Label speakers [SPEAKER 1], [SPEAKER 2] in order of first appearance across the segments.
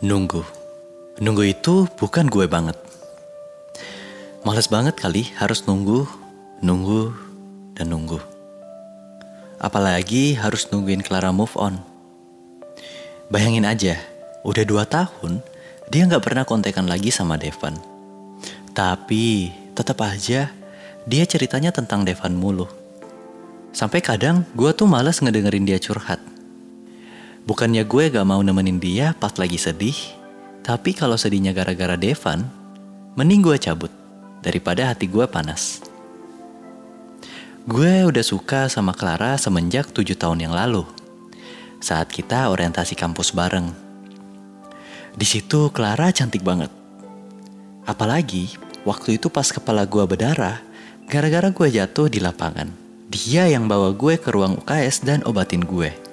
[SPEAKER 1] Nunggu. Nunggu itu bukan gue banget. Males banget kali harus nunggu, nunggu, dan nunggu. Apalagi harus nungguin Clara move on. Bayangin aja, udah dua tahun dia nggak pernah kontekan lagi sama Devan. Tapi tetap aja dia ceritanya tentang Devan mulu. Sampai kadang gue tuh males ngedengerin dia curhat. Bukannya gue gak mau nemenin dia pas lagi sedih, tapi kalau sedihnya gara-gara Devan, mending gue cabut daripada hati gue panas. Gue udah suka sama Clara semenjak tujuh tahun yang lalu, saat kita orientasi kampus bareng. Di situ Clara cantik banget. Apalagi waktu itu pas kepala gue berdarah, gara-gara gue jatuh di lapangan. Dia yang bawa gue ke ruang UKS dan obatin gue.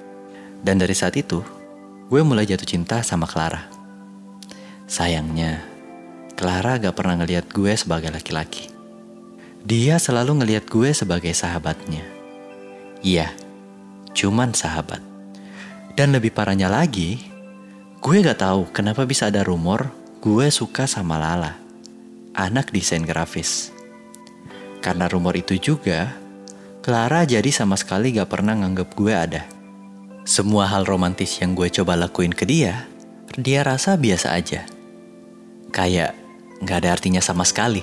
[SPEAKER 1] Dan dari saat itu, gue mulai jatuh cinta sama Clara. Sayangnya, Clara gak pernah ngeliat gue sebagai laki-laki. Dia selalu ngeliat gue sebagai sahabatnya. Iya, cuman sahabat. Dan lebih parahnya lagi, gue gak tahu kenapa bisa ada rumor gue suka sama Lala, anak desain grafis. Karena rumor itu juga, Clara jadi sama sekali gak pernah nganggep gue ada. Semua hal romantis yang gue coba lakuin ke dia, dia rasa biasa aja. Kayak gak ada artinya sama sekali.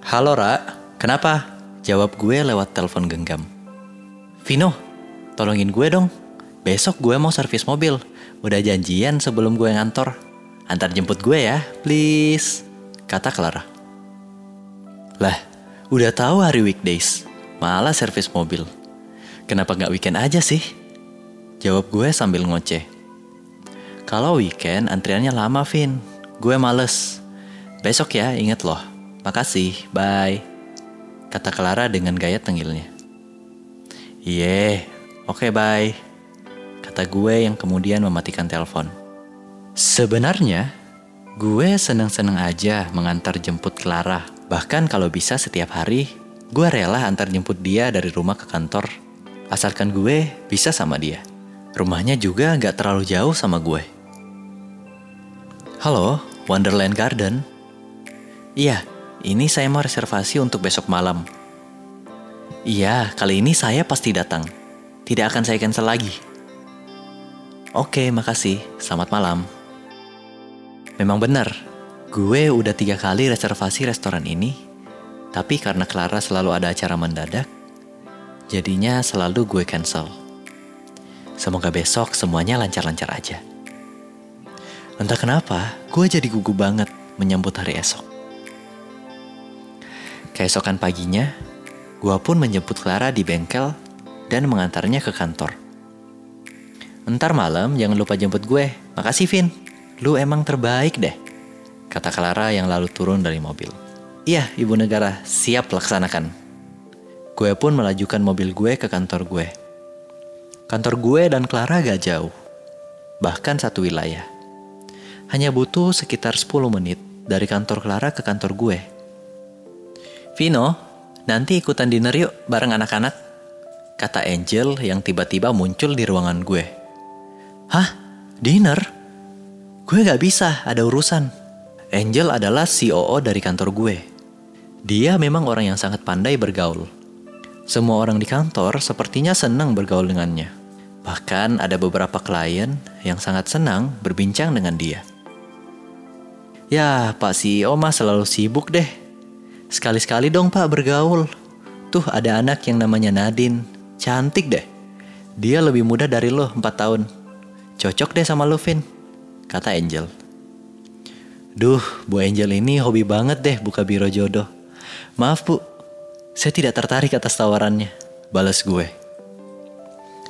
[SPEAKER 1] Halo Ra, kenapa? Jawab gue lewat telepon genggam. Vino, tolongin gue dong. Besok gue mau servis mobil. Udah janjian sebelum gue ngantor. Antar jemput gue ya, please. Kata Clara. Lah, udah tahu hari weekdays, malah servis mobil. Kenapa gak weekend aja sih? Jawab gue sambil ngoceh. Kalau weekend antriannya lama, Vin. Gue males. Besok ya, inget loh. Makasih, bye. Kata Clara dengan gaya tengilnya. Iye, oke okay, bye. Kata gue yang kemudian mematikan telepon. Sebenarnya, gue seneng-seneng aja mengantar jemput Clara. Bahkan kalau bisa setiap hari, gue rela antar jemput dia dari rumah ke kantor. Asalkan gue bisa sama dia. Rumahnya juga gak terlalu jauh sama gue. Halo, Wonderland Garden. Iya, ini saya mau reservasi untuk besok malam. Iya, kali ini saya pasti datang. Tidak akan saya cancel lagi. Oke, makasih. Selamat malam. Memang benar, gue udah tiga kali reservasi restoran ini, tapi karena Clara selalu ada acara mendadak, jadinya selalu gue cancel. Semoga besok semuanya lancar-lancar aja. Entah kenapa, gue jadi gugup banget menyambut hari esok. Keesokan paginya, gue pun menjemput Clara di bengkel dan mengantarnya ke kantor. Ntar malam jangan lupa jemput gue. Makasih Vin, lu emang terbaik deh. Kata Clara yang lalu turun dari mobil. Iya, ibu negara, siap laksanakan. Gue pun melajukan mobil gue ke kantor gue. Kantor gue dan Clara gak jauh, bahkan satu wilayah. Hanya butuh sekitar 10 menit dari kantor Clara ke kantor gue. Vino, nanti ikutan dinner yuk bareng anak-anak, kata Angel yang tiba-tiba muncul di ruangan gue. Hah? Dinner? Gue gak bisa, ada urusan. Angel adalah COO dari kantor gue. Dia memang orang yang sangat pandai bergaul semua orang di kantor sepertinya senang bergaul dengannya. Bahkan ada beberapa klien yang sangat senang berbincang dengan dia. Ya, Pak CEO mah selalu sibuk deh. Sekali-sekali dong Pak bergaul. Tuh ada anak yang namanya Nadine. Cantik deh. Dia lebih muda dari lo 4 tahun. Cocok deh sama lo, Vin. Kata Angel. Duh, Bu Angel ini hobi banget deh buka biro jodoh. Maaf Bu, saya tidak tertarik atas tawarannya, balas gue.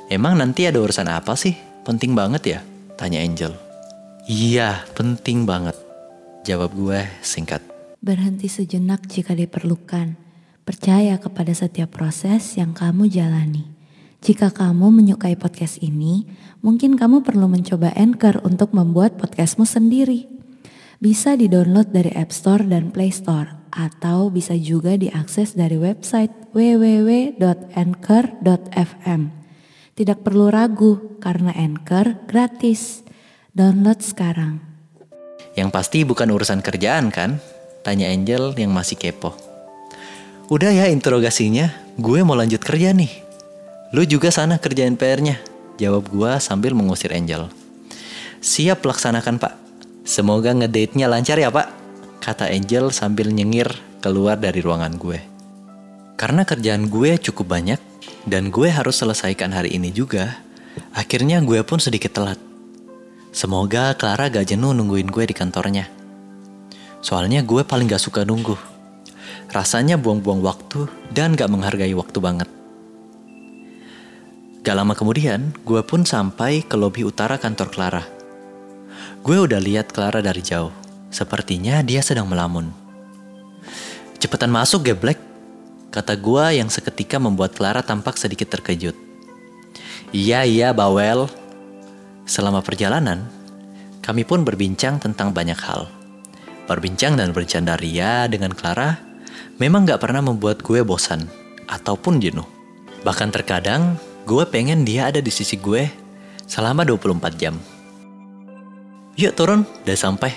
[SPEAKER 1] Emang nanti ada urusan apa sih? Penting banget ya? Tanya Angel. Iya, penting banget. Jawab gue singkat.
[SPEAKER 2] Berhenti sejenak jika diperlukan. Percaya kepada setiap proses yang kamu jalani. Jika kamu menyukai podcast ini, mungkin kamu perlu mencoba Anchor untuk membuat podcastmu sendiri. Bisa di-download dari App Store dan Play Store, atau bisa juga diakses dari website www.anchor.fm. Tidak perlu ragu, karena Anchor gratis. Download sekarang.
[SPEAKER 1] Yang pasti bukan urusan kerjaan kan? Tanya Angel yang masih kepo. Udah ya interogasinya, gue mau lanjut kerja nih. Lu juga sana kerjain PR-nya. Jawab gua sambil mengusir Angel. Siap laksanakan pak. Semoga ngedate-nya lancar ya pak. Kata Angel sambil nyengir keluar dari ruangan gue. Karena kerjaan gue cukup banyak dan gue harus selesaikan hari ini juga, akhirnya gue pun sedikit telat. Semoga Clara gak jenuh nungguin gue di kantornya. Soalnya gue paling gak suka nunggu. Rasanya buang-buang waktu dan gak menghargai waktu banget. Gak lama kemudian, gue pun sampai ke lobi utara kantor Clara. Gue udah lihat Clara dari jauh. Sepertinya dia sedang melamun. Cepetan masuk geblek, kata gue yang seketika membuat Clara tampak sedikit terkejut. Iya, iya, bawel. Selama perjalanan, kami pun berbincang tentang banyak hal. Berbincang dan bercanda ria dengan Clara memang gak pernah membuat gue bosan ataupun jenuh. Bahkan terkadang Gue pengen dia ada di sisi gue selama 24 jam. Yuk turun, udah sampai.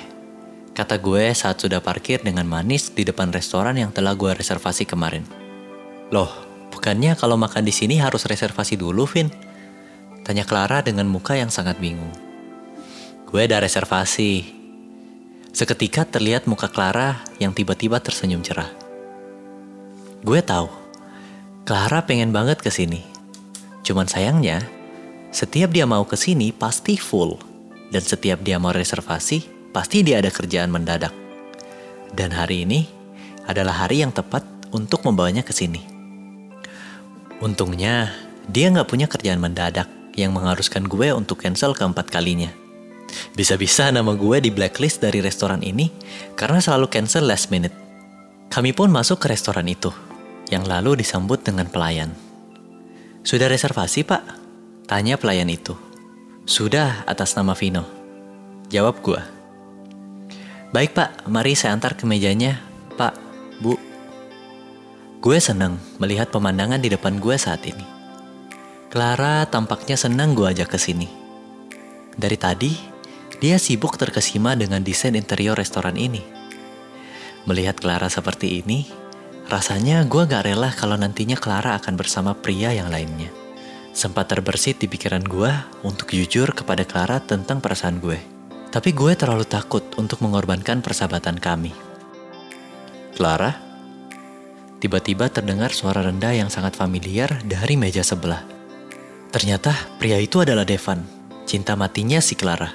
[SPEAKER 1] Kata gue saat sudah parkir dengan manis di depan restoran yang telah gue reservasi kemarin. Loh, bukannya kalau makan di sini harus reservasi dulu, Vin? Tanya Clara dengan muka yang sangat bingung. Gue udah reservasi. Seketika terlihat muka Clara yang tiba-tiba tersenyum cerah. Gue tahu, Clara pengen banget ke sini. Cuman sayangnya, setiap dia mau ke sini pasti full. Dan setiap dia mau reservasi, pasti dia ada kerjaan mendadak. Dan hari ini adalah hari yang tepat untuk membawanya ke sini. Untungnya, dia nggak punya kerjaan mendadak yang mengharuskan gue untuk cancel keempat kalinya. Bisa-bisa nama gue di blacklist dari restoran ini karena selalu cancel last minute. Kami pun masuk ke restoran itu, yang lalu disambut dengan pelayan. Sudah reservasi pak? Tanya pelayan itu. Sudah atas nama Vino. Jawab gua. Baik pak, mari saya antar ke mejanya. Pak, bu. Gue senang melihat pemandangan di depan gue saat ini. Clara tampaknya senang gue ajak ke sini. Dari tadi, dia sibuk terkesima dengan desain interior restoran ini. Melihat Clara seperti ini, Rasanya gue gak rela kalau nantinya Clara akan bersama pria yang lainnya. Sempat terbersit di pikiran gue untuk jujur kepada Clara tentang perasaan gue. Tapi gue terlalu takut untuk mengorbankan persahabatan kami. Clara? Tiba-tiba terdengar suara rendah yang sangat familiar dari meja sebelah. Ternyata pria itu adalah Devan, cinta matinya si Clara.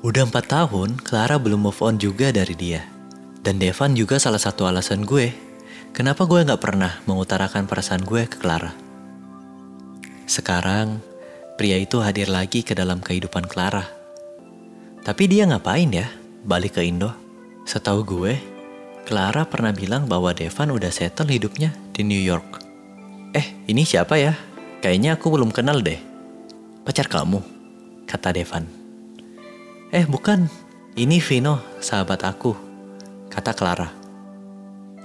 [SPEAKER 1] Udah empat tahun, Clara belum move on juga dari dia. Dan Devan juga salah satu alasan gue Kenapa gue gak pernah mengutarakan perasaan gue ke Clara? Sekarang, pria itu hadir lagi ke dalam kehidupan Clara. Tapi dia ngapain ya balik ke Indo? Setahu gue, Clara pernah bilang bahwa Devan udah settle hidupnya di New York. Eh, ini siapa ya? Kayaknya aku belum kenal deh. Pacar kamu, kata Devan. Eh, bukan. Ini Vino, sahabat aku, kata Clara.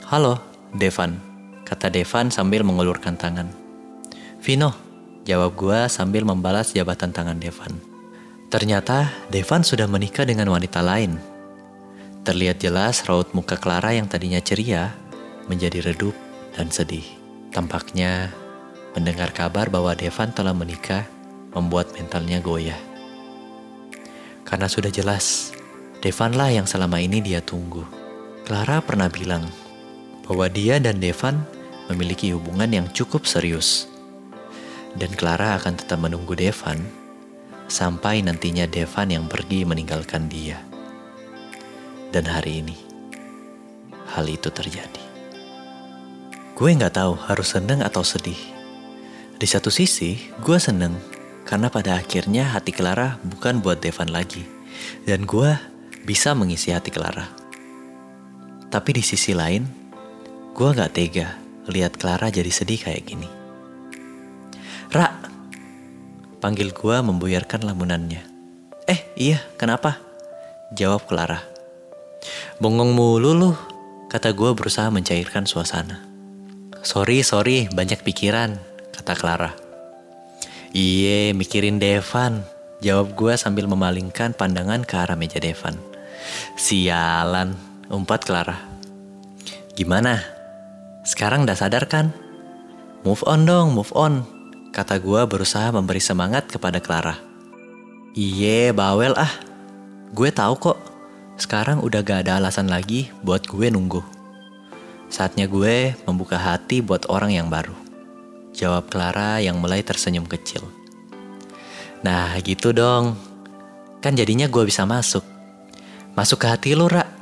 [SPEAKER 1] Halo, Devan, kata Devan sambil mengulurkan tangan. Vino, jawab gua sambil membalas jabatan tangan Devan. Ternyata Devan sudah menikah dengan wanita lain. Terlihat jelas raut muka Clara yang tadinya ceria menjadi redup dan sedih. Tampaknya mendengar kabar bahwa Devan telah menikah membuat mentalnya goyah. Karena sudah jelas, Devanlah yang selama ini dia tunggu. Clara pernah bilang bahwa dia dan Devan memiliki hubungan yang cukup serius. Dan Clara akan tetap menunggu Devan sampai nantinya Devan yang pergi meninggalkan dia. Dan hari ini, hal itu terjadi. Gue nggak tahu harus seneng atau sedih. Di satu sisi, gue seneng Karena pada akhirnya hati Clara bukan buat Devan lagi. Dan gue bisa mengisi hati Clara. Tapi di sisi lain, gue gak tega lihat Clara jadi sedih kayak gini. Ra, panggil gue membuyarkan lamunannya. Eh iya, kenapa? Jawab Clara. Bongong mulu lu, kata gue berusaha mencairkan suasana. Sorry, sorry, banyak pikiran, kata Clara. Iye, mikirin Devan, jawab gue sambil memalingkan pandangan ke arah meja Devan. Sialan, umpat Clara. Gimana? Sekarang udah sadar kan? Move on dong, move on, kata gue berusaha memberi semangat kepada Clara. Iye, bawel ah. Gue tahu kok, sekarang udah gak ada alasan lagi buat gue nunggu. Saatnya gue membuka hati buat orang yang baru. Jawab Clara yang mulai tersenyum kecil. Nah gitu dong. Kan jadinya gue bisa masuk. Masuk ke hati lu, Ra.